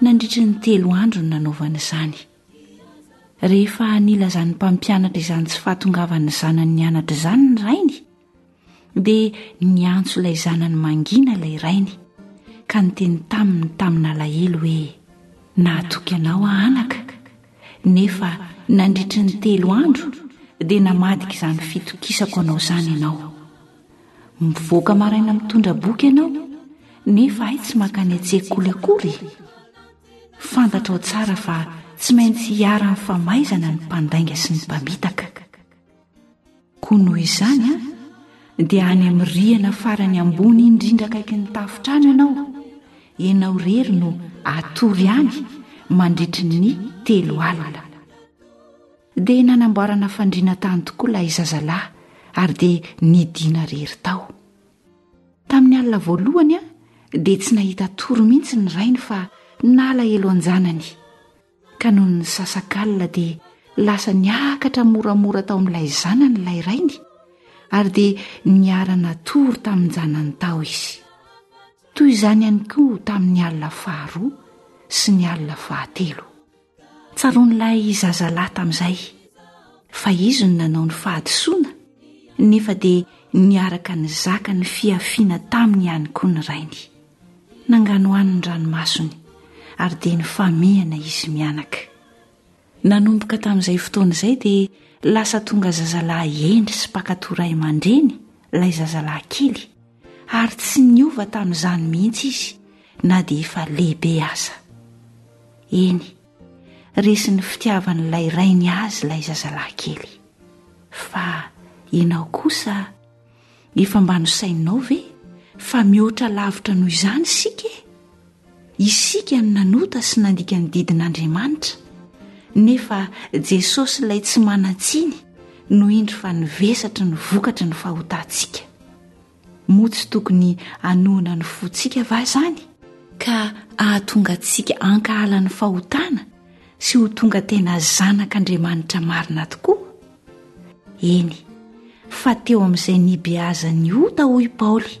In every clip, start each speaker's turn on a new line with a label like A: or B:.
A: nandritry ny telo andro ny nanaovana izany. Rehefa nilazan'ny mpampianatra izany tsy fahatongavan'ny zanany nianatra izany ny rainy, dia niantso ilay zanany mangina ilay rainy, ka niteny taminy tamin'alahelo hoe, Nahatoky anao aho anaka, nefa nandritry ny telo andro dia namadika izany fitokisako anao izany ianao. Mivoaka maraina mitondra boky ianao nefa hay tsy mankany an-tsekoly akory? Fantatrao tsara fa tsy maintsy hiaran'ny famaizana ny mpandainga sy ny mpamitaka. Koa noho izany an, dia any amin'ny rihana farany ambony indrindra akaiky ny tafontrano ianao, ianao irery no hatory any mandritry ny telo alina. Dia nanamboarana fandriana tany tokoa ilay zazalahy ary dia nidiana rery tao. Tamin'ny alina voalohany dia tsy nahita tory mihitsy ny rainy fa nalahelo an-janany, ka noho ny sasakalina dia lasa niakatra moramora tao amin'ilay zanany ilay rainy ary dia niara-natory tamin-janany tao izy. Toy izany ihany koa tamin'ny alina faharoa sy ny alina fahatelo. Tsaroan'ilay zazalahy tamin'izay fa izy no nanao ny fahadisoana, nefa dia niaraka nizaka ny fihafiana taminy ihany koa ny rainy. Nanganohano ny ranomasony, ary dia nifamihana izy mianaka. Nanomboka tamin'izay fotoana izay dia lasa tonga zazalahy hendry sy mpankatò ray aman-dreny ilay zazalahy kely, ary tsy niova tamin'izany mihitsy izy na dia efa lehibe aza. Eny, resin'ny fitiavan'ilay rainy azy ilay zazalahy kely. Fa ianao kosa, efa mba nosainao ve fa mihoatra lavitra noho izany isika e? Isika no nanota sy nandika ny didin'Andriamanitra, nefa Jesosy ilay tsy manan-tsiny no indro fa nivesatry ny vokatry ny fahotantsika. Moa tsy tokony hanohana ny fontsika va izany? Ka hahatonga antsika hankahala ny fahotana sy ho tonga tena zanak'Andriamanitra marina tokoa? Eny, fa teo amin'izay nibeazan'ny ota hoy Paoly,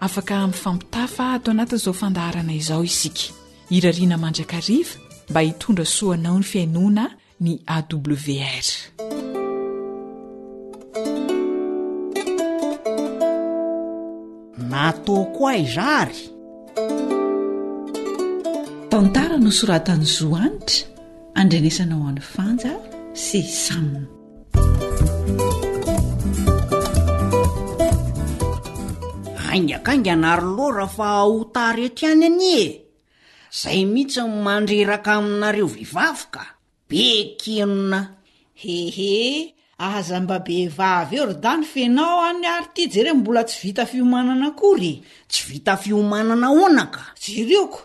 B: Afaka mifampitafa ato anatin'izao fandaharana izao isika. Irariana mandrakariva mba hitondra soa anao ny fihainoana ny AWR.
C: nataoko ahy zary
D: tantara nosoratan'i zohanitra andrenesana ho an'i fanja sy sam
C: Raingakaingana ary lora fa ho tary eto ihany anie e zay mihitsy ny mandreraka aminareo vehivavy ka be kenona
E: hehe aza mba behivavy eo ry dany fenao any ary ty jereo mbola tsy vita fiomanana akory e.
C: tsy vita fiomanana ahoana ka
E: jereoko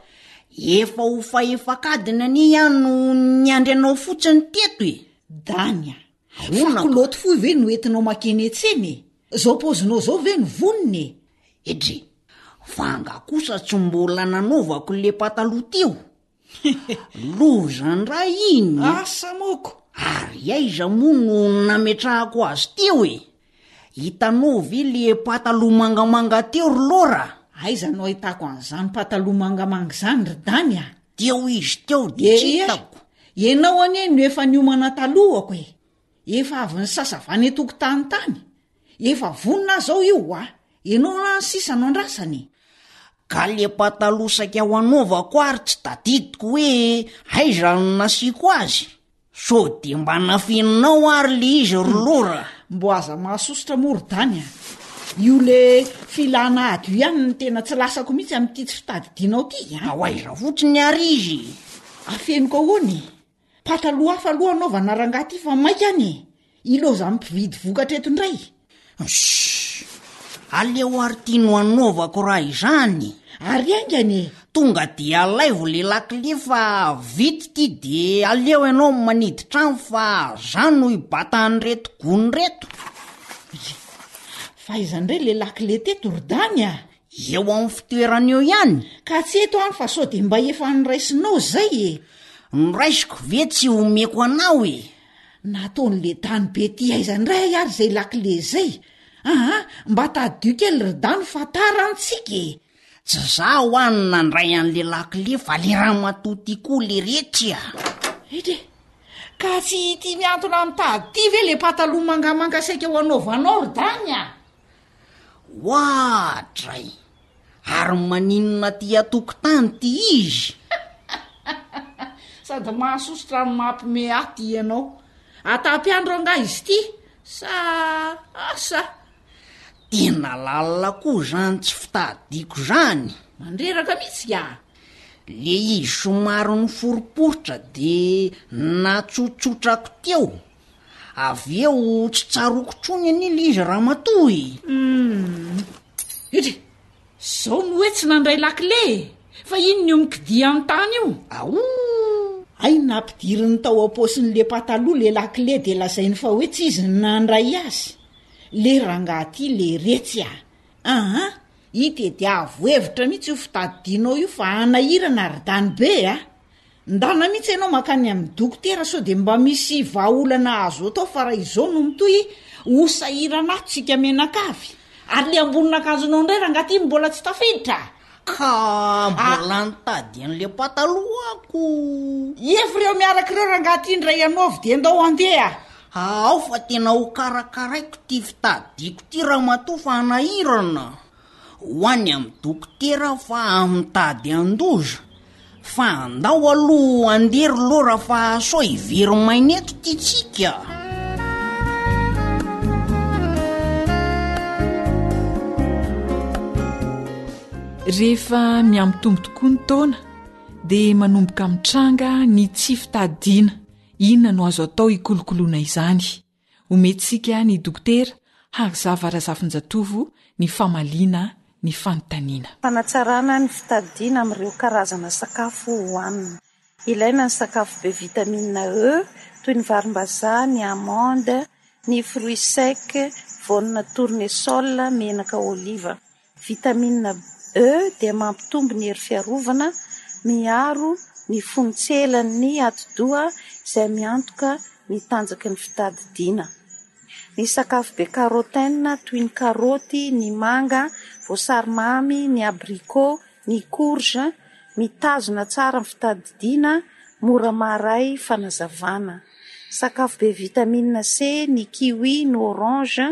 C: efa ho fahefakadiny anie ihany no niandry anao fotsiny teto e
E: Dany a!
C: Ahoana
E: fa koloty fohy ve no entinao makeny etsena e? Zao paozinao zao ve no vonona
C: e? Edry, fa anga kosa tsy mbola nanaovako le pataloha teo? Loza ndray iny!
E: Asa moko!
C: Ary aiza moa no nametrahako azy teo e? Hitanao ve le pataloha mangamanga teo ry Laura?
E: Aiza no ahitako an'izany pataloha mangamanga izany ry Dany a?
C: Teo izy teo dia tsy hitako.
E: Ianao anie no efa niomana talohako e! Efa avy nisasa avy any an-tokotany tany. Efa vonona aho izao io a! Ianao ihany sisa no andrasana e!
C: Ka le pataloha saika ho anaovako ary tsy tadidiko hoe aiza no nasiako azy? Sao dia mba nafininao ary le izy ry lora?
E: Mbo aza mahasosotra moa ry dany a! Io le filana ado ihany no tena tsy lasako mihitsy amin'ity tsy fitadidianao ity a!
C: Ao aiza fotsiny ary izy?
E: Afeniko ahoana e! Pataloha hafa aloha anaovana rangahy ity fa maika any e! Ilaozan'ny mpividy vokatra eto indray.
C: Shh! Aleo ary tia no anaovako raha izany.
E: Ary haingana e!
C: Tonga dia alaivo le lakile fa vita ity de aleo ianao manidy trano fa za no hibata an'ireto gony reto.
E: Ry, fa aiza indray le lakile teto ry Dany a?
C: Eo amin'ny fitoerany eo ihany.
E: Ka tsy eto an fa sao dia mba efa noraisinao izay e!
C: Noraisiko ve tsy omeko anao e?
E: Nataon'i Ledano be ty aiza ndray ary zay lakile zay aa! Mba tadidio kely ry dano fa tara an tsika e!
C: Tsy za ho an no nandray an le lakile fa le ramatoa ty koa le retsy a!
E: Ede! Ka tsy ity miantona mitady ty ve le pataloha mangamanga saika ho anaovanao ry dany a!
C: Oadray! Ary maninona aty an-tokotany ty izy?
E: Sady mahasosotra no mampime aty ianao. Atam-piandro angaha izy ity sa asa?
C: Tena lalina koa izany tsy fitadidiako izany.
E: Mandreraka mihitsy ka!
C: Le izy somary niforiporitra dia natsotsotrako teo. Avy eo tsy tsaroako tsony anie le izy ramatoa e.
E: Hum. Ity. Zao no hoe tsy nandray lakile e. Fa iny ny omikidi an-tany io.
C: Aou!
E: Hay nampidiriny tao am-paosin'le pataloha le lakile dia lazainy fa hoe tsy izy nandray azy. Le rangaha ty le retsy a. Aha, ity dia avo hevitra mihitsy io fitadidianao io fa hanahirana ry Danibe a. Ndana mihitsy ianao mankany amin'ny dokotera sao dia mba misy vahaolana azo atao fa raha izao no mitohy ho sahirana ato tsika mianakavy. Ary le ambonin'akanjonao indray rangaha ity mbola tsy tafiditra a!
C: Ka mbola nitady an'le patalohako!
E: Efa ireo miaraka ireo rangaha ity indray anaovy dia ndao handeha a!
C: Ao fa tena ho karakaraiko ity fitadidiako ity ramatoa fa hanahirana! Ho any amin'ny dokotera aho fa aho mitady an-doza. Fa andao aloha handeha ry Laura fa sao hivery maina eto ity tsika.
B: Rehefa mihamitombo tokoa ny taona dia manomboka mitranga ny tsy fitadidiana inona no azo atao hikolokoloana izany. Omentsika ny Dokotera Harizava Razafinjatovo ny famaliana ny fanontaniana.
F: Fanatsarana ny fitadidiana amin'ireo karazana sakafo hohanina. Ilaina ny sakafo be vitamine E toy ny varimbazaha, ny amande, ny fruits secs, voanina tournesol, menaka oliva. Vitamina E dia mampitombo ny hery fiarovana, miaro ny fontselan'ny atidoha izay miantoka ny tanjaky ny fitadidiana. Ny sakafo be carotène toy ny karaoty, ny manga, voasary mamy, ny abricot, ny courge, mitazona tsara ny fitadidiana, mora maharay fanazavana. Sakafo be vitamina C ny kiwi, ny orange,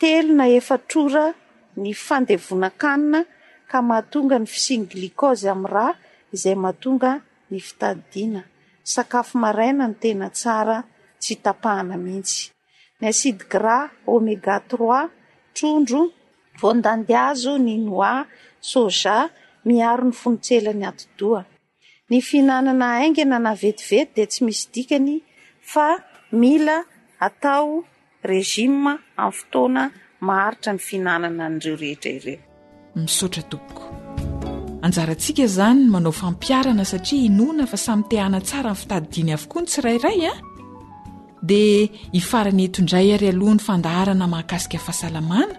F: telo na efatr'ora ny fandevonan-kanina ka mahatonga ny fisian'ny glucose amin'ny ra izay mahatonga ny fitadidiana sakafo maraina ny tena tsara tsy tapahana mihitsy. Ny acide gras oméga trois, trondro, voandandihazo, ny noix, soja, miaro ny fonon-tselan'ny atidoha. Ny fihinanana haingana na vetivety dia tsy misy dikany fa mila atao régime amin'ny fotoana maharitra ny fihinanana an'ireo rehetra ireo.
B: Misaotra tompoko. Anjarantsika izany ny manao fampiharana satria inoana fa samy te hanatsara ny fitadidiany avokoa ny tsirairay an! Dia hifarana eto indray ary aloha ny fandaharana mahakasika fahasalamana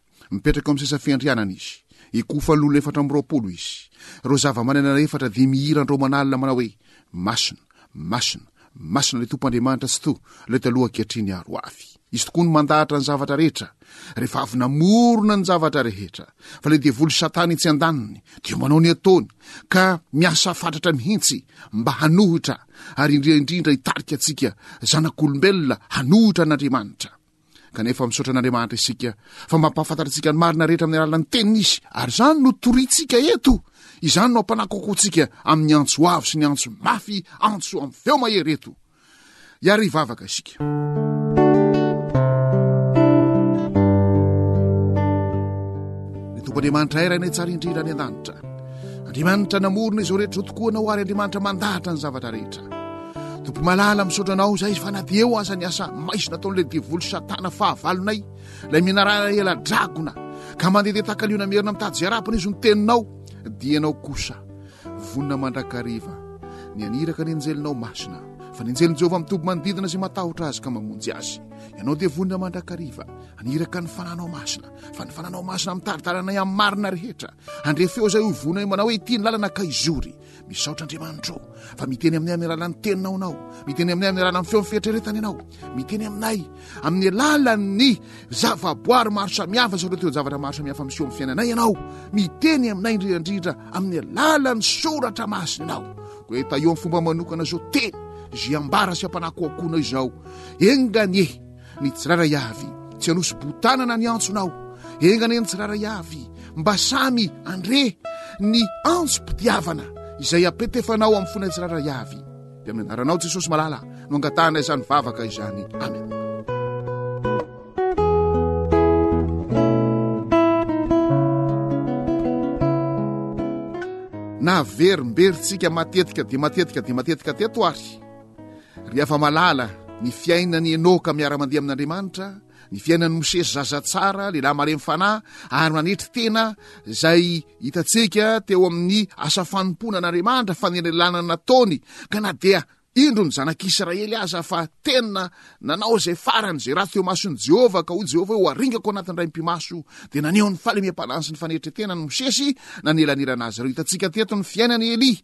G: Mipetraka eo amin'ny sesafiandrianana izy. I Kofa lolo efatra amby roapolo izy. Ireo zavamanana efatra dia mihira andro aman'alina manao hoe, Masina, masina, masina ilay Tompo Andriamanitra tsy toha, ilay taloha ankehitriny ary ho avy. Izy tokoa no mandahatra ny zavatra rehetra, rehefa avy namorona ny zavatra rehetra. Fa ilay devoly Satana etsy an-daniny dia manao ny ataony, ka miasa fatratra mihitsy mba hanohitra, ary indrindra indrindra hitarika antsika zanak'olombelona hanohitra an'Andriamanitra. Kanefa misaotra an'Andriamanitra isika fa mampahafantatra antsika ny marina rehetra amin'ny alalan'ny teniny izy, ary izany no torintsika eto. Izany no ampanakoakoantsika amin'ny antso avo sy ny antso mafy, antso amin'ny feo mahery eto. Iary hivavaka isika. Ny Tompo Andriamanitra iray nay tsara indrindra any an-danitra. Andriamanitra namorona izao rehetra izao tokoa anao ary Andriamanitra mandahatra ny zavatra rehetra. Tompo malala misaotra anao izay fa na dia eo aza ny asa maisy nataon'ilay devoly satana fahavalonay ilay menarana ela dragona ka mandehandeha takaliona merina mitady izay arapana izy ny teninao dia ianao kosa vonina mandrakariva ny aniraka ny anjelinao masina fa ny anjelin'i jehovah mitompo manodidina izay matahotra azy ka mamonjy azy ianao dia vonina mandrakariva aniraka ny fananao masina fa ny fananao masina mitaridalanay amin'ny marina rehetra handre feo izay ho vonay manao hoe ity ny lalana ka izory Misaotra Andriamanitra ô, fa miteny aminay amin'ny alalan'ny teninao ianao, miteny aminay amin'ny alalan'ny feon'ny fieritreretana ianao, miteny aminay amin'ny alalan'ny zavaboary maro samihafa sy ireo toe-javatra maro samihafa miseho amin'ny fiainanay ianao, miteny aminay indrindrandrindra amin'ny alalan'ny soratra masina ianao. Koa eto eo amin'ny fomba manokana izao teny izay ambara sy ampanakoakoana izao. Enganie Ny tsirairay avy, tsy hanosi-bohon-tanana ny antsonao. Engana eny tsirairay avy, mba samy handre ny antsom-pitiavana izay apetefanao amin'ny fonay tsirairay avy. Dia amin'ny anaranao Jesosy malala no angatahana izany vavaka izany. Amen. Naverimberitsika matetika dia matetika dia matetika teto ary Ry afa-malala, ny fiainan'i Enoka miara-mandeha amin'Andriamanitra, ny fiainan'i Mosesy zaza tsara, lehilahy malemy fanahy ary manetry tena, izay hitantsika teo amin'ny asa fanompoana an'Andriamanitra, fanenrelana nataony, ka na dia indro ny zanak'Israely aza fa tena nanao izay farany, izay ratsy teo mason'i Jehovah, ka hoy Jehovah hoe ho aringako anatin'ny raim-pimaso, dia naneho ny fahalemem-panahy sy ny fanetre-tenany Mosesy nanelanelana azy ireo. Hitantsika teto ny fiainan'i Elia.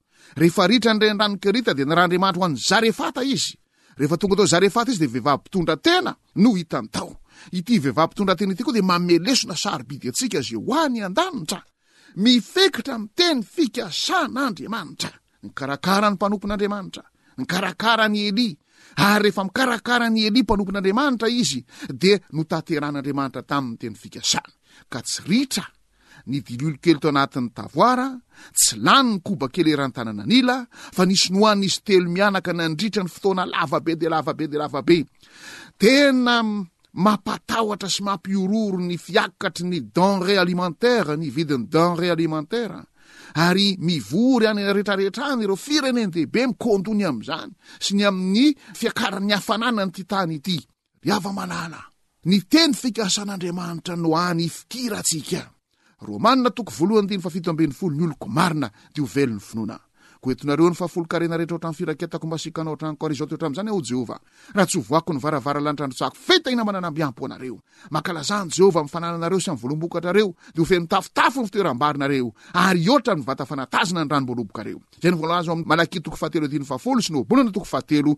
G: Rehefa ritra ny reniranon'i Kerita, dia niraha Andriamanitra ho an'i Zarefata izy. Rehefa tonga tao Zarefata izy, dia vehivavy mpitondra tena no hitany tao. Ity vehivavy mpitondra tena ity koa dia manome lesona sarobidy antsika izay ho any an-danitra. Mifekotra amin'ny teny fikasan'Andriamanitra. Nikarakara ny mpanompon'Andriamanitra. Nikarakara an'i Elia. Ary rehefa mikarakara an'i Elia mpanompon'Andriamanitra izy, dia notanterahan'Andriamanitra taminy ny teny fikasany, ka tsy ritra Ny dilily kely tao anatin'ny tavoara, tsy lany ny koba kely eran-tanana an'ila, fa nisy nohanin'izy telo mianaka nandritra ny fotoana lava be dia lava be dia lava be. Tena mampatahotra sy mampihorohoro ny fiakatry ny denrées alimentaires, ny vidin'ny denrées alimentaires, ary mivory any rehetrarehetra any ireo firenen-dehibe mikondony amin'izany sy ny amin'ny fiakaran'ny hafanana an'ity tany ity. Ry hava-malala, ny teny fikasan'Andriamanitra no hany ifikirantsika. Romana toko voalohany andininy fahafito ambin'ny folo Ny oloko marina dia ho velon'ny finoana. Koa entonareo ny fahafolon-karena rehetra haohatran'ny firaketako masiakanao hatramin'ny Kôrizônto hatramin'izany aho Jehovah. Raha tsy hovohako ny varavaranlanitra handrotsahako fitahiana mananambiampo ho anareo. Mankalazà an'i Jehovah amin'ny fanananareo sy amin'ny volombokatrareo, dia ho feno tafotafo ny fitoeram-barinareo, ary hihoatra amin'ny vata fanatazana ny ranom-boalobokareo. Izay no voalaza ao amin'ny Malakia toko fahatelo andininy fahafolo sy ny Ohabolana toko fahatelo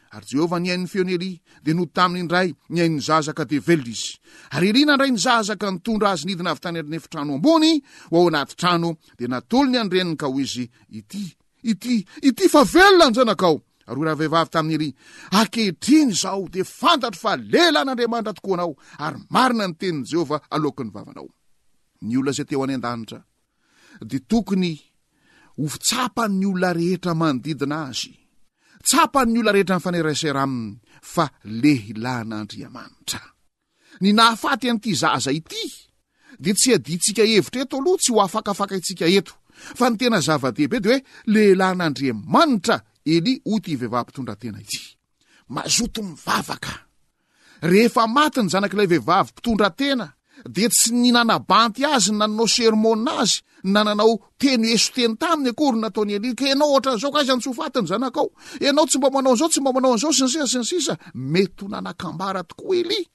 G: Ary Jehovah nihaino ny feon'i Elia, dia nody taminy indray ny ain'ny zaza, ka dia velona izy. Ary Elia nandray ny zaza, ka nitondra azy nidina avy tany an-dreny efitrano ambony ho ao anaty trano, dia natolony an-dreniny, ka hoy izy, Ity, ity, ity fa velona ny zanakao. Ary hoy ravehivavy tamin'i Elia, Ankehitriny izao dia fantatro fa lehilahy n'Andriamanitra tokoa anao, ary marina ny tenin'i Jehovah aloaky ny vavanao. Ny olona izay te ho any an-danitra. dia tokony ho tsapan'ny olona rehetra manodidina azy, tsapan'ny olona rehetra mifanerasera aminy fa lehilan'Andriamanitra. Ny nahafaty an'ity zaza ity dia tsy adintsika hevitra eto aloha, tsy ho afakafaka itsika eto, fa ny tena zava-dehibe dia hoe lehilan'Andriamanitra Elia hoy ity vehivavy mpitondra tena ity. Mazoto mivavaka. Rehefa maty ny zanak'ilay vehivavy mpitondra tena, dia tsy ny nanabanty azy, nanao sermona azy, na nanao teny eso teny taminy akory nataon'i Elia, ka ianao ohatran'izao ka aiza no tsy ho fatin'ny zanakao? Ianao tsy mba manao an'izao, tsy mba manao an'izao, sy ny sisa sy ny sisa. Mety ho nanakambara tokoa Elia,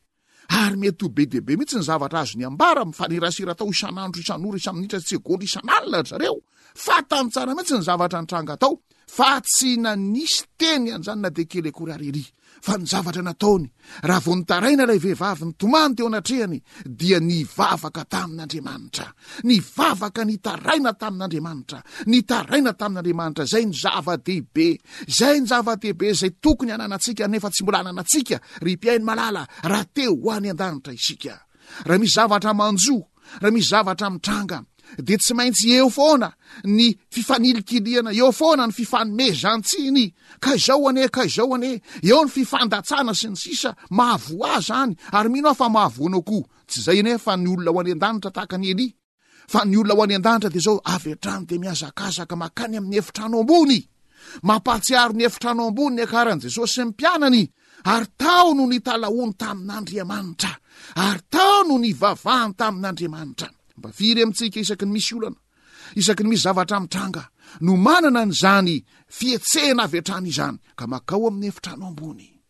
G: ary mety ho be dia be mihitsy ny zavatra azony ambara, mifanerasera tao isan'andro, isan'ora, isan'minitra, isan-tsegondy, isan'alina ry zareo. Fantany tsara mihitsy ny zavatra nitranga tao. fa tsy nanisy teny an'izany na dia kely akory àry ery, fa ny zavatra nataony, raha vao nitaraina ilay vehivavy nitomany teo anatrehany, dia nivavaka tamin'Andriamanitra. Nivavaka nitaraina tamin'Andriamanitra. Nitaraina tamin'Andriamanitra. Izay no zava-dehibe. Izay no zava-dehibe izay tokony hananantsika, nefa tsy mbola hananantsika, ry mpihaino malala, raha te ho any an-danitra isika. raha misy zavatra manjo raha misy zavatra mitranga de tsy maintsy eo foana ny fifanilikiliana eo foana ny fifanomezantsiny ka izao ane ka izao ane eo ny fifandatsana sy ny sisa mahavoa zany ary mino aho fa mahavoanao koa tsy zay anefa ny olona ho any an-danitra tahaka ny elia Fa ny olona ho any an-danitra dia izao, avy hatrany dia mihazakazaka makany amin'ny efitrano ambony. Mampahatsiaro ny efitrano ambony niakaran'i Jesosy sy ny mpianany, ary tao no nitalahoany tamin'Andriamanitra, ary tao no nivavahany tamin'Andriamanitra. Mba firy amintsika isaky ny misy olana, isaky ny misy zavatra mitranga, no manana an'izany fihetsehana avy hatrany izany, ka makao amin'ny efitrano ambony?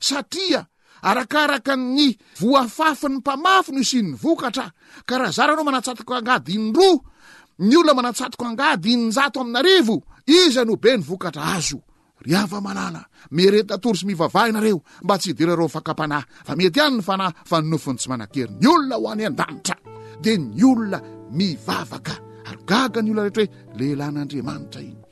G: satria arakaraka ny voafafin'ny mpamafy no isian'ny vokatra ka raha zara anao manatsatoka angady indroa ny olona manatsatoka angady injato amin'arivo iza no be ny vokatra azo ry ava malala mereta tory sy mivavaha ianareo mba tsy hidirareo ny fakam-panahy fa mety ihany ny fanahy fa ny nofony tsy manan-kery ny olona ho any an-danitra dia ny olona mivavaka ary gaga ny olona rehetra hoe lehilan'andriamanitra iny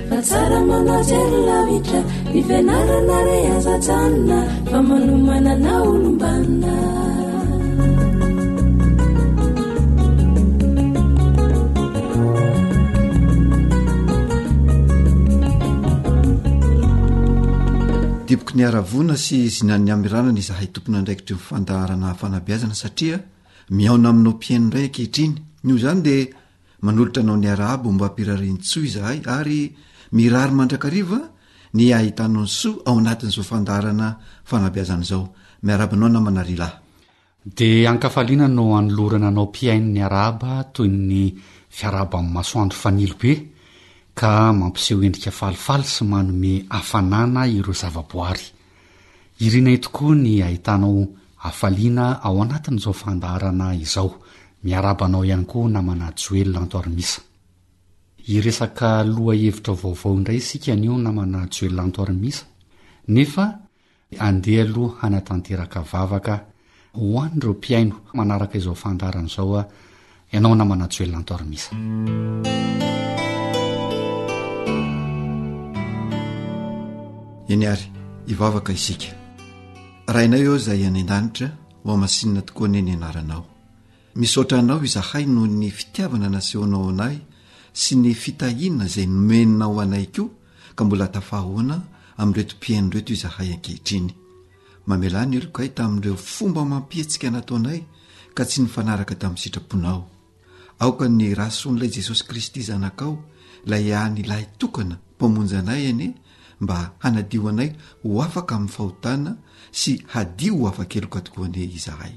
G: Fa
H: tsara manao jery lavitra Ny fianarana re aza ajanona
I: Fa manomana na olom-banona
J: Diboky ny haravona sy zinan'ny hamirana ny izahay tompon'andraikitry ny fandaharana fanabeazana satria mihaona aminao mpihaino indray ankehitriny. Noho izany dia Manolotra anao ny arahabo mba ampirarian-tsoa izahay ary mirary mandrakariva ny hahitanao ny soa ao anatin'izao fandaharana fanabeazana izao. Miarahaba anao
K: namana Rilah. Dia an-kafaliana no anolorana anao mpihaino ny arahaba toy ny fiarahaba amin'ny masoandro fanilo be ka mampiseho endrika falifaly sy manome hafanana ireo zavaboary. Irinay tokoa ny hahitanao Hafaliana ao anatin'izao fandaharana izao. Miarahaba anao ihany koa namana Joel anto arimisa. Hiresaka lohahevitra vaovao indray isika anio namana Joel anto arimisa nefa andeha aloha hanatanteraka vavaka ho an'ireo mpihaino manaraka izao fandaharana izao Ianao namana Joel Antoarimisa.
J: Eny ary, hivavaka isika. Rainay ô izay any an-danitra, ho masinina tokoa anie ny anaranao. Misaotra anao izahay noho ny fitiavana nasehonao anay sy ny fitahiana izay nomenao anay koa ka mbola tafahaona amin'ireto mpihaino ireto izahay ankehitriny. Mamelà ny helokay tamin'ireo fomba amam-pihetsika nataonay ka tsy nifanaraka tamin'ny sitraponao. Aoka ny Rasoan'ilay Jesosy Kristy Zanakao, ilay any Lahy Tokana Mpamonjy anay anie mba hanadio anay ho afaka amin'ny fahotana sy hadio ho afa-keloka tokoa anie izahay.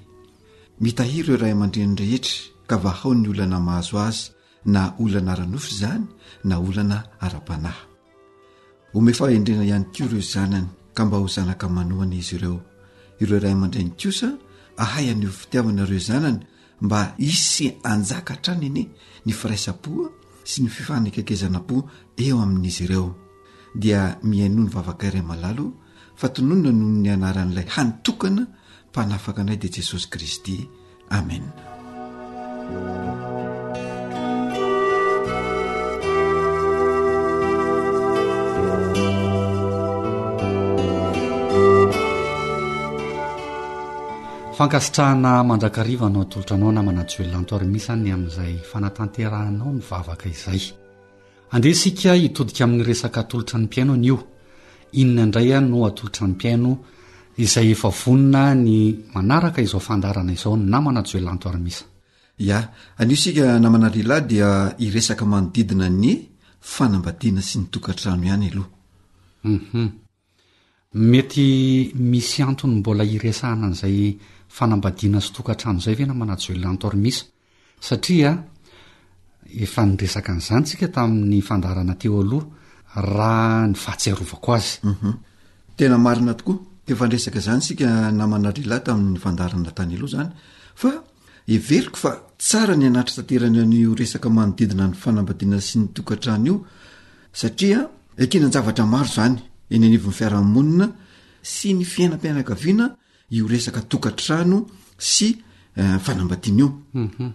J: Mitahiry ireo ray aman-dreny rehetra ka vahao ny olana mahazo azy na olana ara-nofo izany na olana ara-panahy. Omeo fahendrena ihany koa ireo zanany ka mba ho zanaka manohana izy ireo. Ireo ray aman-drainy kosa ahay haneho fitiavana ireo zanany mba hisy hanjaka hatrany anie ny firaisam-po sy ny fifanekekezanam-po eo amin'izy ireo. Dia mihainoa ny vavaka iray malalo fa tononina noho ny anaran'ilay hany tokana mpanafaka anay dia Jesosy Kristy Amena.
K: fankasitrahana mandrakariva anao atolotra anao namana joel lanto ary misany amin'izay fanatanterahanao ny vavaka izay Andeha isika hitodika amin'ny resaka atolotra ny mpihaino anio. Inona indray ary no atolotra ny mpihaino izay efa vonona ny manaraka izao fandaharana izao ny namana Joelanto
J: Armisa? Ya, anio isika namana lehilahy dia hiresaka manodidina ny fanambadiana sy ny tokantrano ihany aloha.
K: Hum hum. Mety misy antony mbola hiresahana an'izay fanambadiana sy tokantrano izay ve namana Joel Antormisa? Satria efa niresaka an'izany tsika tamin'ny fandaharana teo aloha raha ny fahatsiarovako azy.
J: Mhm. Tena marina tokoa. Efa niresaka izany isika namana lehilahy tamin'ny fandaharana tany aloha izany fa Heveriko fa tsara ny hanatritaterany an'io resaka manodidina ny fanambadiana sy ny tokantrano io satria ekenan-javatra maro izany eny anivon'ny fiarahamonina sy ny fiainam-pianakaviana io resaka tokantrano sy eh, fanambadiana io. Mhm.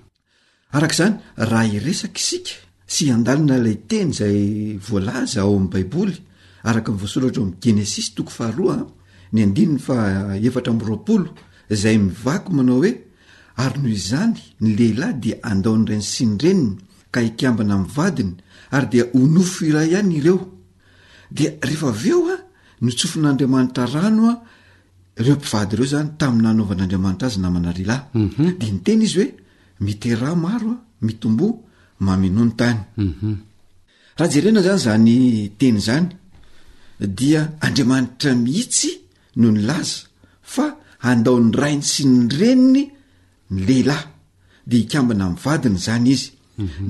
J: Araka izany, raha hiresaka isika sy handalina ilay teny izay voalaza ao amin'ny Baiboly araka ny voasoratra ao amin'ny Genesisy toko faharoa ny andininy fa efatra amby roapolo izay mivaky manao hoe ary noho izany ny lehilahy dia andao ny reny sy ny reniny ka hikambana amin'ny vadiny ary dia ho nofo iray ihany ireo dia rehefa avy eo a notsofin'andriamanitra rano a ireo mpivady ireo izany tamin'ny nanaovan'andriamanitra azy namana ry lahy mhm. dia ny tena izy hoe Miteraha maro a, mitomboa, mamenoa ny tany. Raha jerena izany izany teny izany dia Andriamanitra mihitsy no nilaza fa handao ny rainy sy ny reniny ny lehilahy dia hikambana amin'ny vadiny izany izy.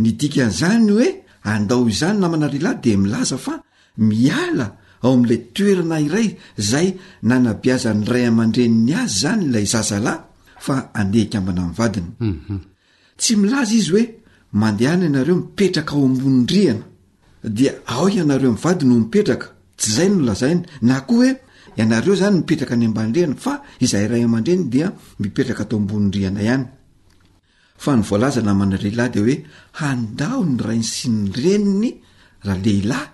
J: Ny dikan'izany hoe andao izany namana lehilahy dia milaza fa Miala ao amin'ilay toerana iray izay nanabeazan'ny ray aman-dreniny azy izany ilay zazalahy fa handeha hikambana amin'ny vadiny. Tsy milaza izy hoe, Mandehana ianareo mipetraka ao ambonin'ny rihana, dia ao ianareo mivady no mipetraka. Tsy izay no lazainy. Na koa hoe, Ianareo izany mipetraka any ambany rihana, fa izahay ray aman-dreny dia mipetraka ato ambonin'ny rihana ihany. Fa ny voalaza namana lehilahy dia hoe handao ny rainy sy ny reniny raha lehilahy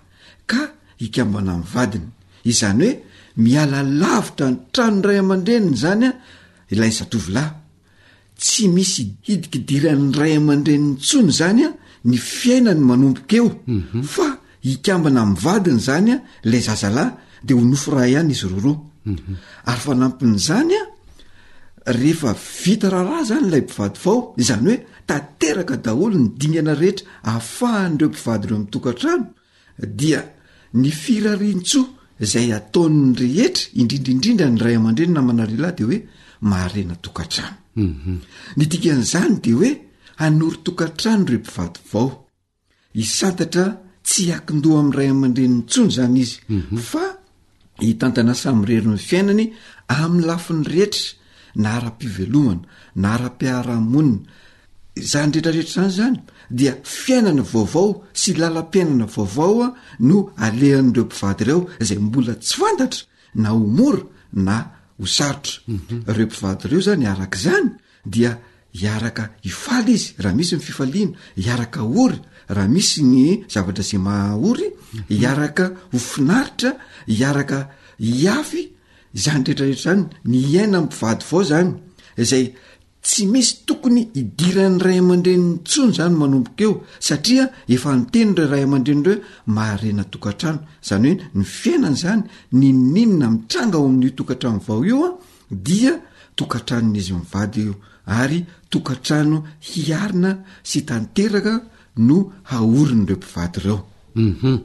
J: ka hikambana amin'ny vadiny. Izany hoe miala lavitra ny tranon'ny ray aman-dreniny izany ilay zatovolahy. Tsy misy hidikidiran'ny ray aman-dreniny intsony izany ny fiainany manomboka eo fa Hikambana amin'ny vadiny izany ilay zazalahy dia ho nofo iray ihany izy roroa mhm. ary fanampin'izany a rehefa vita raharaha izany ilay mpivady vao izany hoe tanteraka daholo ny dingana rehetra ahafahan'ireo mpivady ireo mitokantrano dia ny firarintsoa izay ataon'ny rehetra indrindrindrindra ny ray aman-dreny namanarialahy dia hoe maharena tokantrano mhm. ny dikan'izany dia hoe hanoro tokantrano ireo mpivady vao Hisantatra tsy hiankin-doha amin'ny ray aman-dreniny intsony izany izy, fa hitantana samirery ny fiainany amin'ny lafiny rehetra, na ara-pivelomana, na ara-piarahamonina. Izany rehetrarehetra izany izany dia fiainana vaovao sy lalam-piainana vaovao no alehan'ireo mpivady ireo, izay mbola tsy fantatra na ho mora na ho sarotra. Ireo mpivady ireo izany, araka izany, dia hiaraka hifaly izy raha misy ny fifaliana hiaraka ory raha misy ny zavatra izay mahaory hiaraka ho finaritra hiaraka hiafy izany rehetrarehetra zany ny hiaina mpivady vao zany izay tsy misy tokony hidiran'ny ray aman-dreny ntsony zany manomboka eo satria efa nyteny ireo ray aman-dreny ireo maharena tokantrano zany hoe ny fiainana izany ny ninona mitranga ao amin'io tokantrano vao io a Dia tokantranon'izy mivady io ary tokantrano hiarina sy tanteraka no haorin'ireo mpivady ireo.
K: Uhum.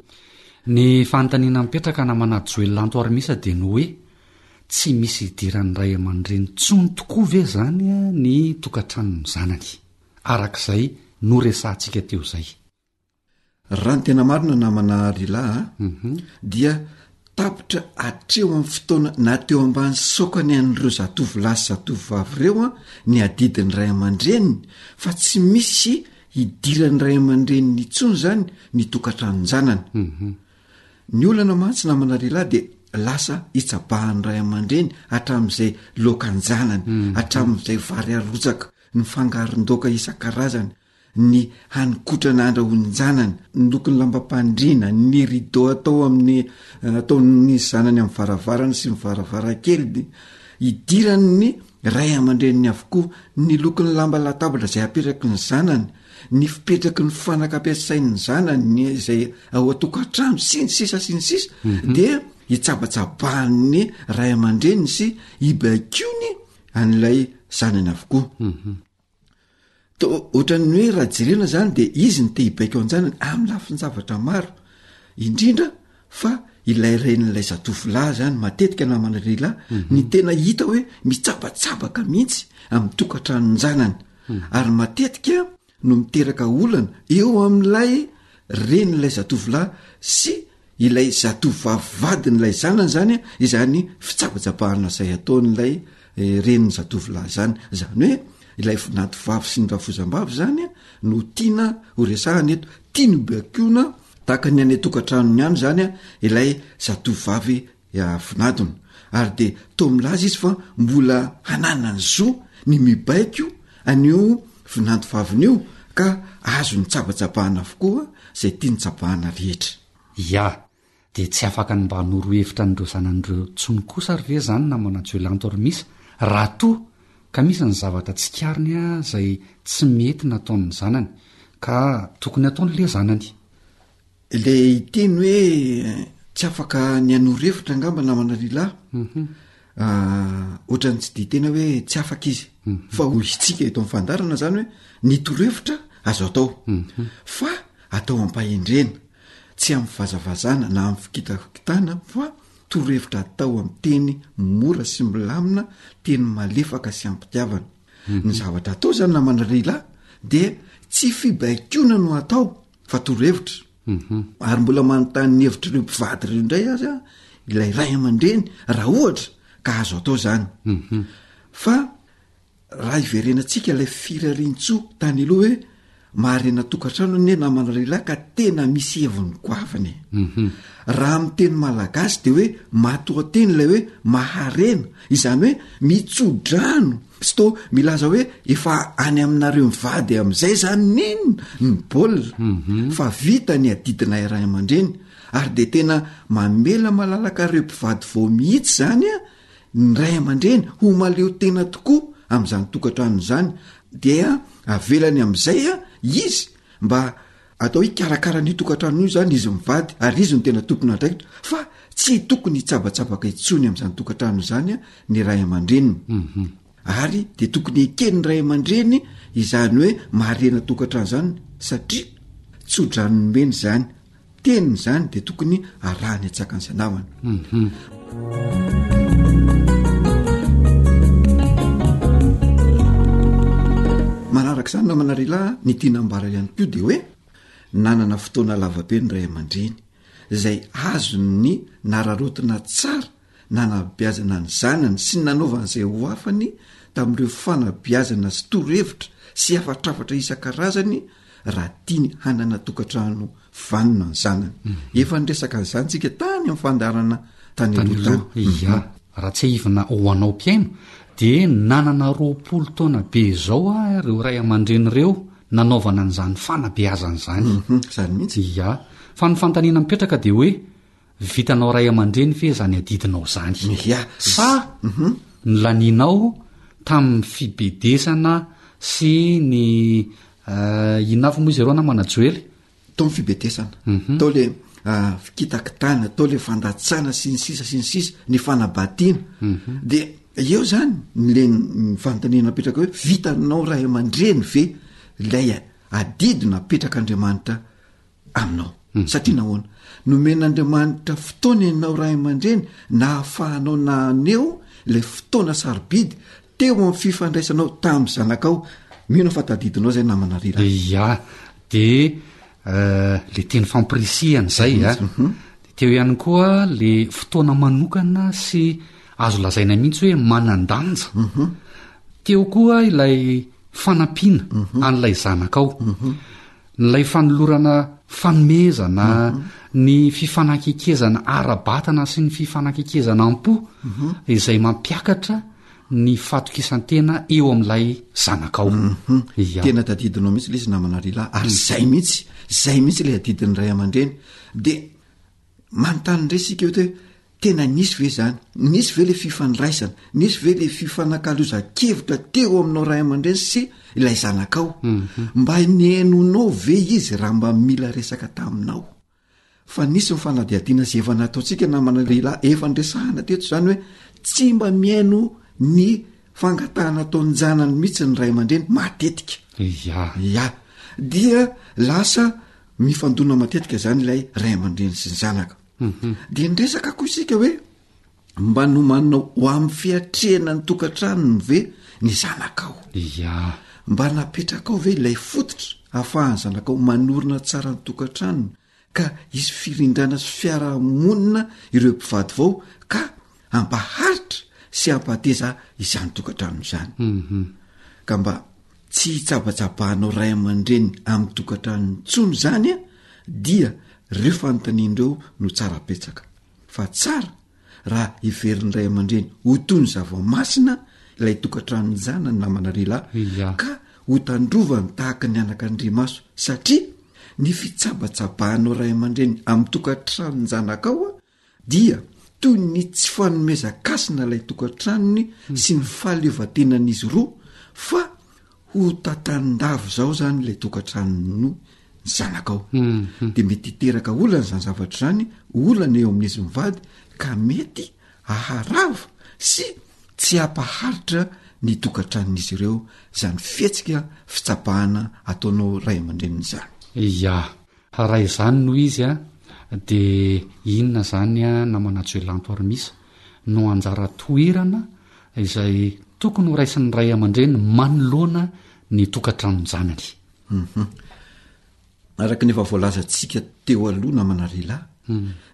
K: Ny fanontaniana mipetraka namana Joel Antoarimisa dia ny hoe, tsy misy idiran'ny ray aman-dreny tsony tokoa ve izany ny tokantranon'ny zanany? Arak'izay noresahantsika teo izay.
J: Raha ny tena marina namana Rila a mhm. dia tapitra hatreo amin'ny fotoana na teo ambany saokany an'ireo zatovo lahy sy zatovo vavy ireo a ny adidin'ny ray aman-dreniny fa tsy misy hidiran'ny ray aman-dreniny intsony izany ny tokantranon-janany mhm. ny olana mantsy namana Rila dia lasa hitsabahan'ny ray aman-dreny hatramin'izay lokan-janany mhm. hatramin'izay vary arotsaka ny fangaron-doaka isan-karazany ny hany kotrana handrahoan-janany, ny lokon'ny lambam-pandriana, ny rideau atao amin'ny ataon'ny zanany amin'ny varavarana sy ny varavarankely, idiran'ny ray aman-dreniny avokoa, ny lokon'ny lamba latabatra izay apetraky ny zanany, ny fipetraky ny fanaka ampiasain'ny zanany izay ao an-tokantrano sy ny sisa sy ny sisa mhm. dia hitsabatsabahan'ny ray aman-dreniny sy hibaikoiny an'ilay zanany avokoa. Mhm. Toa ohatran'ny hoe Rajoelina zany dia izy no te hibaiko an-janany amin'ny lafin-javatra maro, indrindra fa ilay renin'ilay zatovolahy zany matetika namana lehilahy mhm. ny tena hita hoe mitsabatsabaka mihitsy amin'ny tokantranonjanany mhm. ary matetika no miteraka olana eo amin'ilay renin'ilay zatovolahy sy ilay zatovovavy vadin'ilay zanany zany izany fitsabajabahana zay ataon'ilay eh, reniny zatovolahy zany zany hoe ilay vinatovavy sy ny rafozambavy zany no tiana ho resahana eto tiany beakona tahaka ny any tokantranony any zany ilay zatovovavy Yahavonadona, ary dia toa milaza izy fa mbola hananany zo ny mibaiko an'io vinanto vaviny io ka azony tsabatsabahana avokoa izay tiany tsabahana rehetra.
K: Ia, dia tsy afaka ny mba hanoro hevitra an'ireo zanan'ireo tsony kosa ary ve izany namana Joelanto ry Misa raha toa ka misy ny zavatra tsikariny izay tsy mety nataon'ny zanany ka tokony hataony ilay zanany?
J: Ilay hiteny hoe tsy afaka ny hanoro hevitra angamba namana lehilahy mhm. ah, ohatrany tsy dia tena hoe tsy afaka izy mhm. fa ho hitsika eto amin'ny fandarana izany hoe ny toro hevitra azo atao mhm. fa atao ampahendrena tsy amin'ny vazavazana na amin'ny fikitakitana fa toro hevitra atao amin'ny teny mora sy milamina teny malefaka sy ampitiavana ny zavatra atao izany namana lehilahy dia tsy fibaikona no atao fa torohevitra ary mbola manontany ny hevitr'ireo mpivady ireo indray azy a ilay ray aman-dreny raha ohatra ka azo atao zany mhm. fa raha iverenantsika ilay firarintsoa tany aloha hoe maharena tokantrano ny namana lehilahy ka tena misy heviny goavana e mhm. raha amin'ny teny malagasy de hoe matoateny ilay hoe maharena Izany hoe mitsodrano sy to milaza hoe efa any aminareo mivady amin'izay zany nino ny baolina mhm. fa vita ny adidinay ray aman-dreny ary de tena mamela malalaka reo mpivady vao mihitsy zany a ny ray aman-dreny ho maleo tena tokoa amin'izany tokantrano izany dia avelany amin'izay a izy mba Atao hoe hikarakara an'io tokantrano io izany izy mivady ary izy no tena tompon'andraikitra fa tsy tokony hitsabatsabaka intsony amin'izany tokantrano izany a ny ray aman-dreniny mhm. ary dia tokony eken'ny ray aman-dreny izany hoe maharena tokantrano izany satria tsodrano nomeny izany teniny izany dia tokony arahany an-tsakany sy anavana mhm. manaraka izany namana rila ny tia nambara ihany koa dia hoe nanana fotoana lavabe ny ray aman-dreny izay azony ny nararotina tsara nanabiazana ny zanany sy ny nanaovan'izay ho afany tamin'ireo fanabiazana sy torohevitra sy hafatrafatra isan-karazany raha tiany hanana tokantrano vanona ny zanany efa nyresaka an'izany tsika tany amin'ny fandarana tany aloha
K: ia raha tsy ahivina ho anao mpiaino dia nanana roapolo taona be izao a reo ray aman-dreny ireo nanaovana an'izany fanabeazana izany
J: mhm, izany mihitsy
K: ia fa ny fantanina mipetraka dia hoe Vitanao ray aman-dreny ve izany adidinao izany?
J: Miha.
K: Sa ny lanianao tamin'ny fibedesana sy ny eh, inona avy moa izy ireo namana Joely?
J: Tao ny fibedesana. Tao le ah, fikitakitana, tao le fandatsana sy ny sisa sy ny sisa, ny fanabadiana. Dia eo zany le ny fanontaniana napetraka hoe vitanao ray aman-dreny ve ilay adidy napetrak'Andriamanitra aminao. Satria nahoana? Nomen'Andriamanitra fotoana ianao ray aman-dreny nahafahanao naneho ilay fotoana sarobidy teo amin'ny fifandraisanao tamin'ny zanakao. Mino fa tadidinao izay namana rira.
K: Ia, dia eh, le teny fampirisihana izay a. Ah. Mhm. Dia teo ihany koa le fotoana manokana sy azo lazaina mihitsy hoe manan-danja. Mhm. Teo koa ilay fanampiana mhm. an'ilay zanakao. N'ilay fanolorana fanomezana, ny fifanankekezana ara-batana sy ny fifanankekezana am-po izay mampiakatra ny fatokisan-tena eo amin'ilay zanakao. Ia.
J: Tena tadidinao mihitsy ilay izy namana Rila ary izay mihitsy, izay mihitsy ilay adidin'ny ray aman-dreny. Dia Manontany indray isika eto hoe tena nisy ve izany? Nisy ve ilay fifandraisana? Nisy ve ilay fifanakalozan-kevitra teo aminao ray aman-dreny sy ilay zanakao? Mhm. Mba nihainonao ve izy raha mba mila resaka taminao? Fa nisy ny fanadihadiana izay efa nataontsika namana lehilahy efa niresahana teto izany hoe tsy mba mihaino ny fangatahana ataon-janany mihitsy ny ray aman-dreny matetika.
K: Ya.
J: Ya. Dia lasa Mifandona matetika izany ilay ray aman-dreny sy ny zanaka mhm. dia nresaka koa isika hoe mba nomanina ho amin'ny fiatrehana ny tokantranony ve ny zanakao
K: ya
J: mba napetrakao ve ilay fototra ahafahan'ny zanakao manorina tsara ny tokantranony ka hisy firindrana sy fiarahamonina ireo mpivady vao ka ampaharitra sy ampateza izany tokantranony izany mhm. ka mba tsy hitsabatsabahanao ray aman-dreny amin'ny tokantrano intsony izany an, dia ireo fanontaniana ireo no tsara betsaka. Fa tsara raha heverin'ny ray aman-dreny ho toy ny zava-masina ilay tokantranon'ny zanany na manalelahy, ka ho tandrovany tahaka ny anak'andrimaso, satria ny fitsabatsabahanao ray aman-dreny amin'ny tokantranon'ny zanakao an, dia toy ny tsy fanomezan-kasina ilay tokantranony sy ny fahaleovantenan'izy roa fa ho tatan-dava izao izany ilay tokantranony ny zanakao mhm. dia mety hiteraka olana izany zavatra izany olana eo amin'izy mivady ka mety aharava sy tsy hampaharitra ny tokantranon'izy ireo izany fihetsika fitsapahana ataonao ray aman-drenina izany
K: ya Raha izany no izy a, dia inona izany a namana Joelanto Armisa no anjara toerana izay tokony ho raisin'ny ray aman-dreny manoloana ny tokantranon-janany? Hum-hum.
J: Araka ny efa voalazantsika teo aloha namana Rila,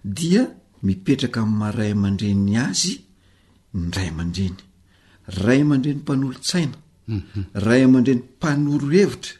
J: dia mipetraka amin'ny maha ray aman-dreny azy ny ray aman-dreny. Ray aman-dreny mpanolo-tsaina, ray aman-dreny mpanoro hevitra.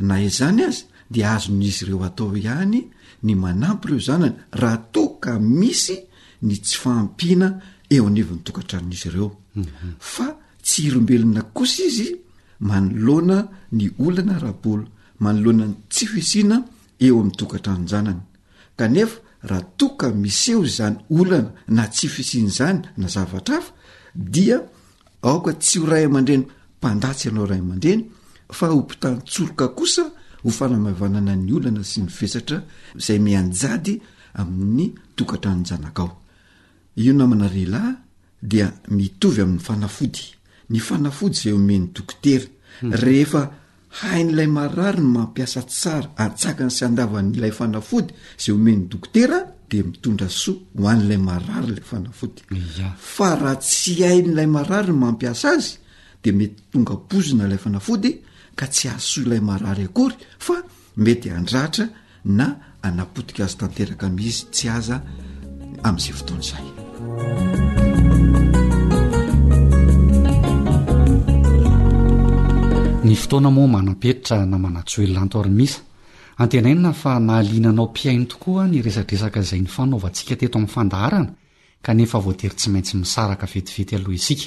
J: Na izany aza dia azon'izy ireo atao ihany ny manampy ireo zanany raha toa ka misy ny tsy fahampiana eo anivon'ny tokantranon'izy ireo fa tsy ilombelona kosa izy manoloana ny olana ara-bola manoloana ny tsy fisiana eo amin'ny tokantranon-janany kanefa raha toa ka miseho izany olana na tsy fisian'izany na zavatra hafa dia Aoka tsy ho ray aman-dreny mpandatsy ianao ray aman-dreny fa ho mpitantsorka kosa ho fanamaivanana ny olana sy ny vesatra izay mianjady amin'ny tokantranon-janakao. Io namana lehilahy dia mitovy amin'ny fanafody, ny fanafody izay omen'ny dokotera rehefa Hain'ilay marary ny mampiasa tsara antsakany sy andavany ilay fanafody izay omen'ny dokotera dia mitondra soa ho an'ilay marary ilay fanafody. Ia. Fa raha tsy hain'ilay marary ny mampiasa azy dia mety tonga poizina ilay fanafody ka tsy hahasoa ilay marary akory fa mety handratra na hanapotika azy tanteraka amin'ny izy tsy aza amin'izay fotoana izay.
K: Ny fotoana moa manam-petra na manatsoela anto ary misa. Antenaina fa nahaliana anao mpihaino tokoa ny resadresaka izay nifanaovantsika teto amin'ny fandaharana kanefa voatery tsy maintsy misaraka vetivety aloha isika.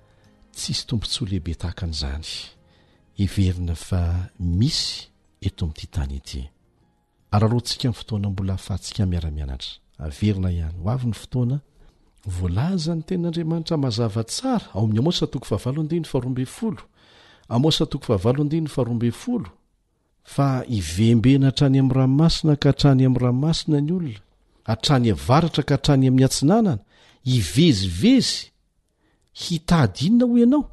L: Tsisy tombontsoa lehibe tahaka an'izany heverina fa misy eto amin'ity tany ity. Araraoantsika ny fotoana mbola ahafahantsika miara-mianatra. Averina ihany ho avy ny fotoana voalazan'ny Tenin'Andriamanitra mazava tsara ao amin'ny Amosa toko fahavalo andininy faharoa ambin'ny folo, Amosa toko fahavalo andininy faharoa ambin'ny folo, fa hivembena hatrany amin'ny ranomasina ka hatrany amin'ny ranomasina ny olona, hatrany avaratra ka hatrany amin'ny atsinanana, hivezivezy Hitady inona hoy ianao?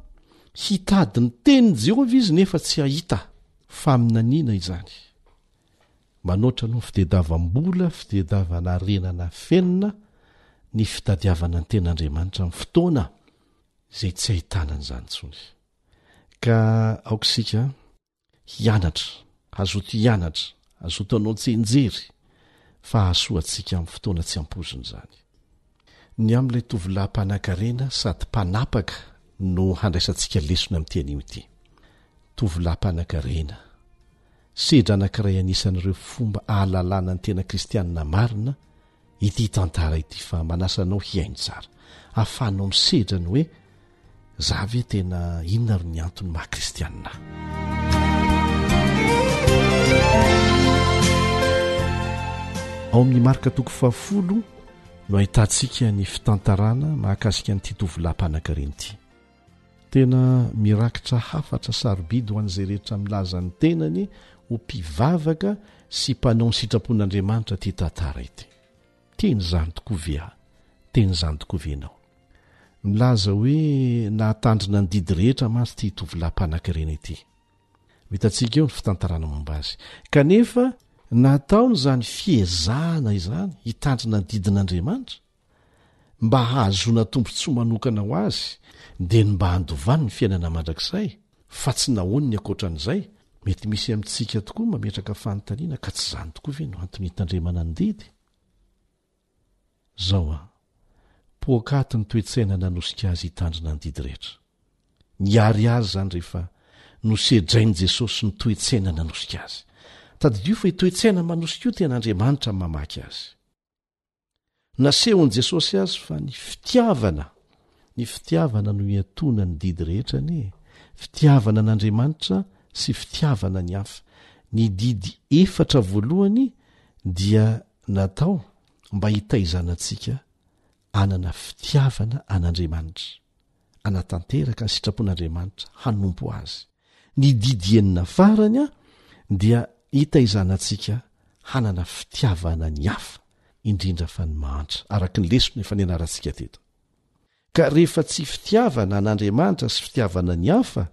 L: Hitady ny tenin'i Jehovah izy nefa tsy hahita. Faminaniana izany. Manoatra aloha ny fitadiavam-bola, fitadiavana harena nafenina, ny fitadiavana ny ten'Andriamanitra amin'ny fotoana izay tsy ahitana an'izany intsony. Ka aoka isika Hianatra, hazoto hianatra, hazoto hanao tsianjery fa hahasoa antsika amin'ny fotoana tsy ampoizina izany. Ny amin'ilay tovolahy mpanankarena sady mpanapaka no handraisantsika lesona amin'ity anio ity. Tovolahy mpanankarena. Sedra anankiray anisan'ireo fomba ahalalana ny tena kristianina marina ity tantara ity fa manasa anao hihaino tsara ahafahanao misedra ny hoe za ve tena inona ary ny antony maha kristianina ao amin'ny marika toko fahafolo no hahitantsika ny fitantarana mahakasika an'ity tovolahy mpanankarena ity Tena mirakitra hafatra sarobidy ho an'izay rehetra milaza ny tenany ho mpivavaka sy mpanao ny sitrapon'Andriamanitra ity tantara ity. Teny izany tokoa ve aho? Teny izany tokoa ve ianao? Milaza hoe nahatandrina ny didy rehetra mantsy ity tovolahy mpanankarena ity. Ho hitantsika eo ny fitantarana momba azy. Kanefa, nataony izany fiezahana izany hitandrina ny didin'Andriamanitra, mba hahazoana tombontsoa manokana ho azy dia ny mba handovany ny fiainana mandrakizay fa tsy nahoany ny ankoatran'izay, mety misy amintsika tokoa mametraka fanontaniana ka tsy izany tokoa ve no antony hitandremana ny didy? Zao an! Poakaty ny toe-tsaina nanosika azy hitandrina ny didy rehetra. Niary azy izany rehefa nosedrain'i Jesosy ny toe-tsaina nanosika azy. Tadidio fa io toe-tsaina manosika io tena Andriamanitra mamaky azy. nasehon'i jesosy azy fa ny fitiavana ny fitiavana no iatona ny didy rehetra anie fitiavana an'andriamanitra sy fitiavana ny hafa ny didy efatra voalohany dia natao mba hitaizanantsika anana fitiavana an'andriamanitra anatanteraka ny sitrapon'andriamanitra hanompo azy Ny didy enina farany dia itaizanantsika hanana fitiavana ny hafa, indrindra fa ny mahantra, araka ny lesona efa nianarantsika teto. Ka rehefa tsy fitiavana an'Andriamanitra sy fitiavana ny hafa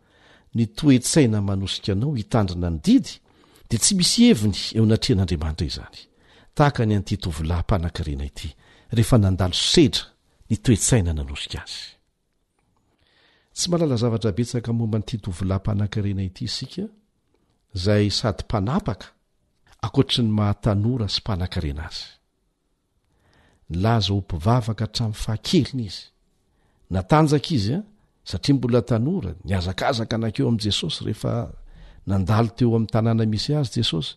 L: ny toe-tsaina manosika anao hitandrina ny didy, dia tsy misy heviny eo anatrehan'Andriamanitra izany, tahaka ny an'ity tovolahy mpanankarena ity, rehefa nandalo sedra ny toe-tsaina nanosika azy. Tsy mahalala zavatra betsaka momba an'ity tovolahy mpanankarena ity isika, izay sady mpanapaka ankoatry ny maha tanora sy mpanankarena azy. Nilaza ho mpivavaka hatramin'ny fahakeliny izy. Natanjaka izy, a, satria mbola tanora, nihazakazaka nankeo amin'i Jesosy rehefa nandalo teo amin'ny tanàna misy azy Jesosy.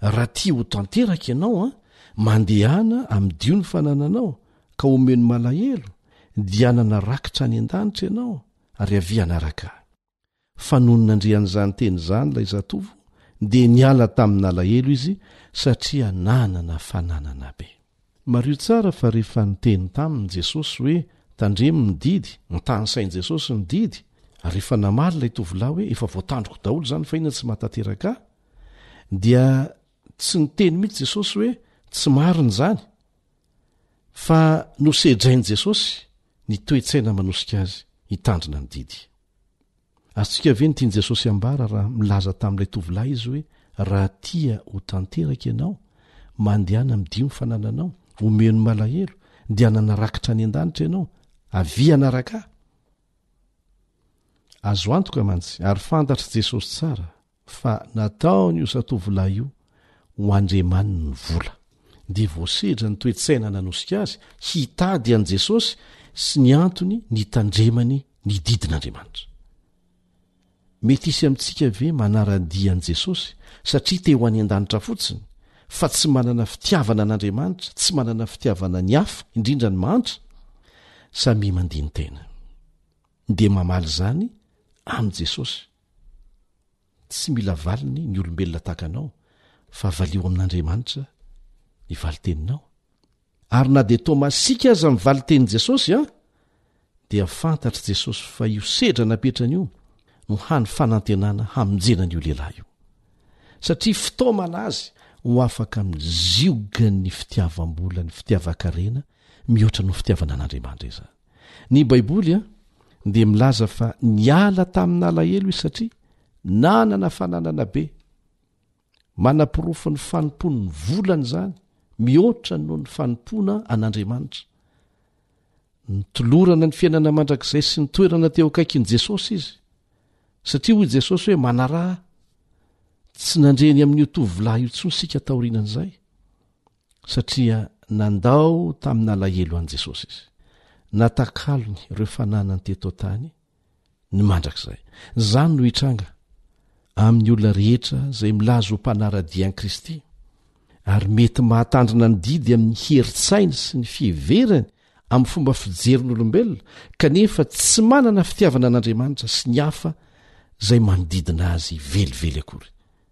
L: raha tia ho tanteraka ianao an mandehana amidio ny fanananao ka omeny malahelo dia anana rakitra any an-danitra ianao ary avy hanaraka ahy fa noho nandrian'izany teny izany ilay zatovo dia niala tamin'nalahelo izy satria nanana fananana be mario tsara fa rehefa niteny taminy jesosy hoe tandremo ny didy nitany sain'i jesosy ny didy ary efa namaly ilay tovolahy hoe efa voatandriko daholo izany fahina tsy mahatateraka ahy dia tsy niteny mihitsy jesosy hoe tsy marina izany fa nosedrainy jesosy ny toetsaina manosika azy hitandrina ny didy azontsika ve nytiany jesosy ambara raha milaza tamin'ilay tovilahy izy hoe raha tia ho tanteraka ianao mandehana midimo fanananao omeno malahelo dia nanarakitra any an-danitra ianao avianaraka azo antoka mantsy ary fantatr' jesosy tsara Fa nataon'io zatovolahy io ho andriamaniny ny vola, dia voasedra ny toe-tsaina nanosika azy hitady an'i Jesosy sy ny antony nitandremany ny didin'Andriamanitra. Mety hisy amintsika ve manara-dia an'i Jesosy satria te ho any an-danitra fotsiny, fa tsy manana fitiavana an'Andriamanitra, tsy manana fitiavana ny hafa, indrindra ny mahantra? Samia mandini-tena, dia mamaly izany amin'i Jesosy. Tsy mila valiny ny olombelona tahaka anao fa valio amin'Andriamanitra ny valin-teninao. Ary na dia Tomasika aza ny valin-tenin'i Jesosy an, dia fantatr'i Jesosy fa io sedra napetrany io no hany fanantenana hamonjena an'io lehilahy io. Satria fitaomana azy ho afaka amin'ny ziogan'ny fitiavam-bola ny fitiavan-karena mihoatra noho fitiavana an'Andriamanitra izany. Ny Baiboly dia milaza fa niala tamin'alahelo izy satria nanana fananana be. Manaporofon'ny fanompoan'ny volana izany mihoatra noho ny fanompoana an'Andriamanitra. Nitolorana ny fiainana mandrakizay sy ny toerana teo akaikin'i Jesosy izy, satria hoy Jesosy hoe manaraha. Tsy nandre ny amin'io tovolahy io intsony isika taorianan'izay. satria nandao tamin'alahelo an'i Jesosy izy. Natakalony ireo fananany teto an-tany ny mandrakizay. Izany no hitranga amin'ny olona rehetra izay milaza ho mpanara-dia an'i Kristy ary mety mahatandrina ny didy amin'ny herin-tsainy sy ny fiheverany amin'ny fomba fijerin'olombelona kanefa tsy manana fitiavana an'Andriamanitra sy ny hafa izay manodidina azy velively akory.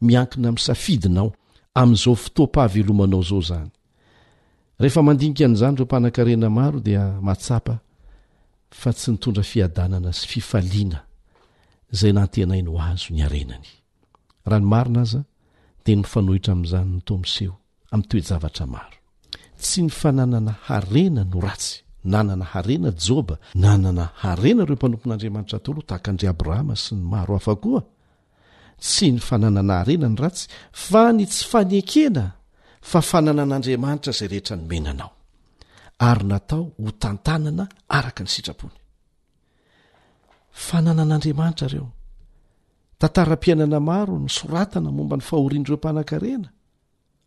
L: miankina amin'ny safidinao amin'izao fotoam-pahavelomanao izao izany. Rehefa mandinika an'izany ireo mpanankarena maro dia mahatsapa fa tsy nitondra fiadanana sy fifaliana izay nantenainy ho azo ny harenany. Raha ny marina aza dia mifanohitra amin'izany ny toa miseho amin'ny toe-javatra maro. Tsy ny fananana harena no ratsy. Nanana harena Joba, nanana harena ireo mpanompon'Andriamanitra taloha tahaka an-dry Abrahama sy ny maro hafa koa. Tsy ny fananana harena no ratsy fa ny tsy fanekena fa fananan'Andriamanitra izay rehetra nomena anao ary natao ho tantanana araka ny sitrapony. Fananan'Andriamanitra ireo. Tantaram-piainana maro ny soratana momba ny fahorian'ireo mpanankarena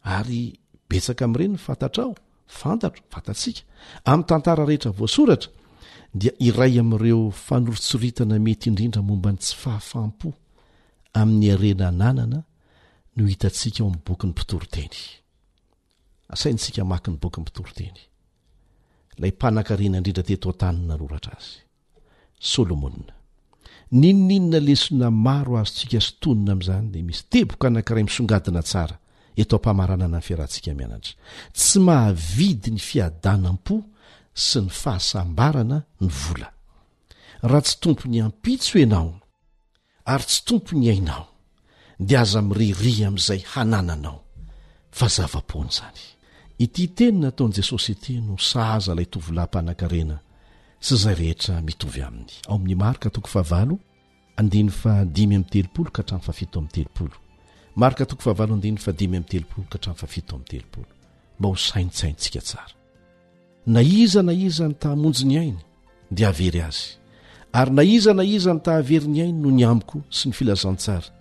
L: Ary betsaka amin'ireny ny fantatrao, fantatro, fantatsika, amin'ny tantara rehetra voasoratra, dia iray amin'ireo fanoritsoritana mety indrindra momba ny tsy fahafaham-po amin'ny harena ananana no hitantsika ao amin'ny bokin'ny mpitoriteny. Asaintsika hamaky ny bokin'ny mpitoriteny, ilay mpanankarena indrindra teto an-tany nanoratra azy. Solomona. N'inon'inona lesona maro azontsika sintonina amin'izany dia misy teboka anankiray misongadina tsara eto am-pamaranana ny fiarahantsika mianatra. Tsy mahavidy ny fiadanam-po sy ny fahasambarana ny vola. Raha tsy tompon'ny ampitso ianao. Ary tsy tompony iainao, dia aza miririha amin'izay hanananao, fa zava-poana izany. Ity teny nataon'i Jesosy ity no sahaza ilay tovolahy mpanankarena sy izay rehetra mitovy aminy. Ao amin'ny Marka toko fahavalo, andininy fahadimy amby telopolo ka hatramin'ny fahafito amby telopolo. Marka toko fahavalo andininy fahadimy amby telopolo ka hatramin'ny fahafito amby telopolo. Mba ho saintsaintsika tsara. Na iza na iza ny tahamonjy ny ainy dia havery azy, ary na iza na iza ny tahavery ny ainy noho ny amiko sy ny filazantsara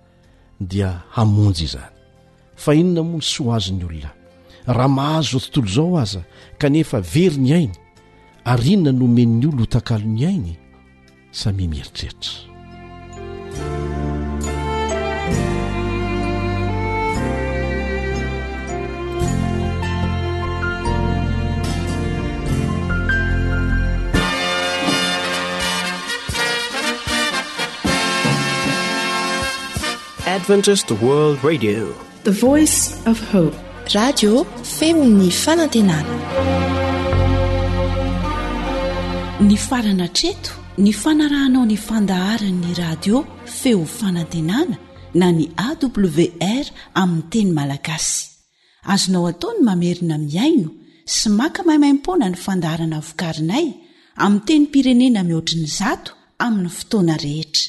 L: dia hamonjy izany. Fa inona moa ny soa azon'ny olona raha mahazo izao tontolo izao aza kanefa very ny ainy, ary inona no omen'ny olona ho takalon'ny ainy? samia mieritreritra.
M: Adventist World Radio
N: The Voice of Hope.
O: Radio feon'ny fanantenana.
A: Nifarana hatreto ny fanarahanao ny fandaharan'ny radio feo fanantenana na ny AWR amin'ny teny malagasy. Azonao atao ny mamerina mihaino sy maka maimaimpoana ny fandaharana vokarinay amin'ny tenim-pirenena mihoatry ny zato amin'ny fotoana rehetra.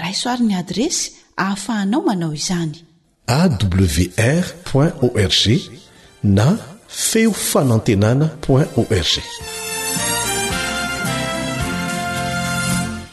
A: Raiso àry ny adiresy ahafahanao manao izany.
P: awr point org na feo fanantenana point org.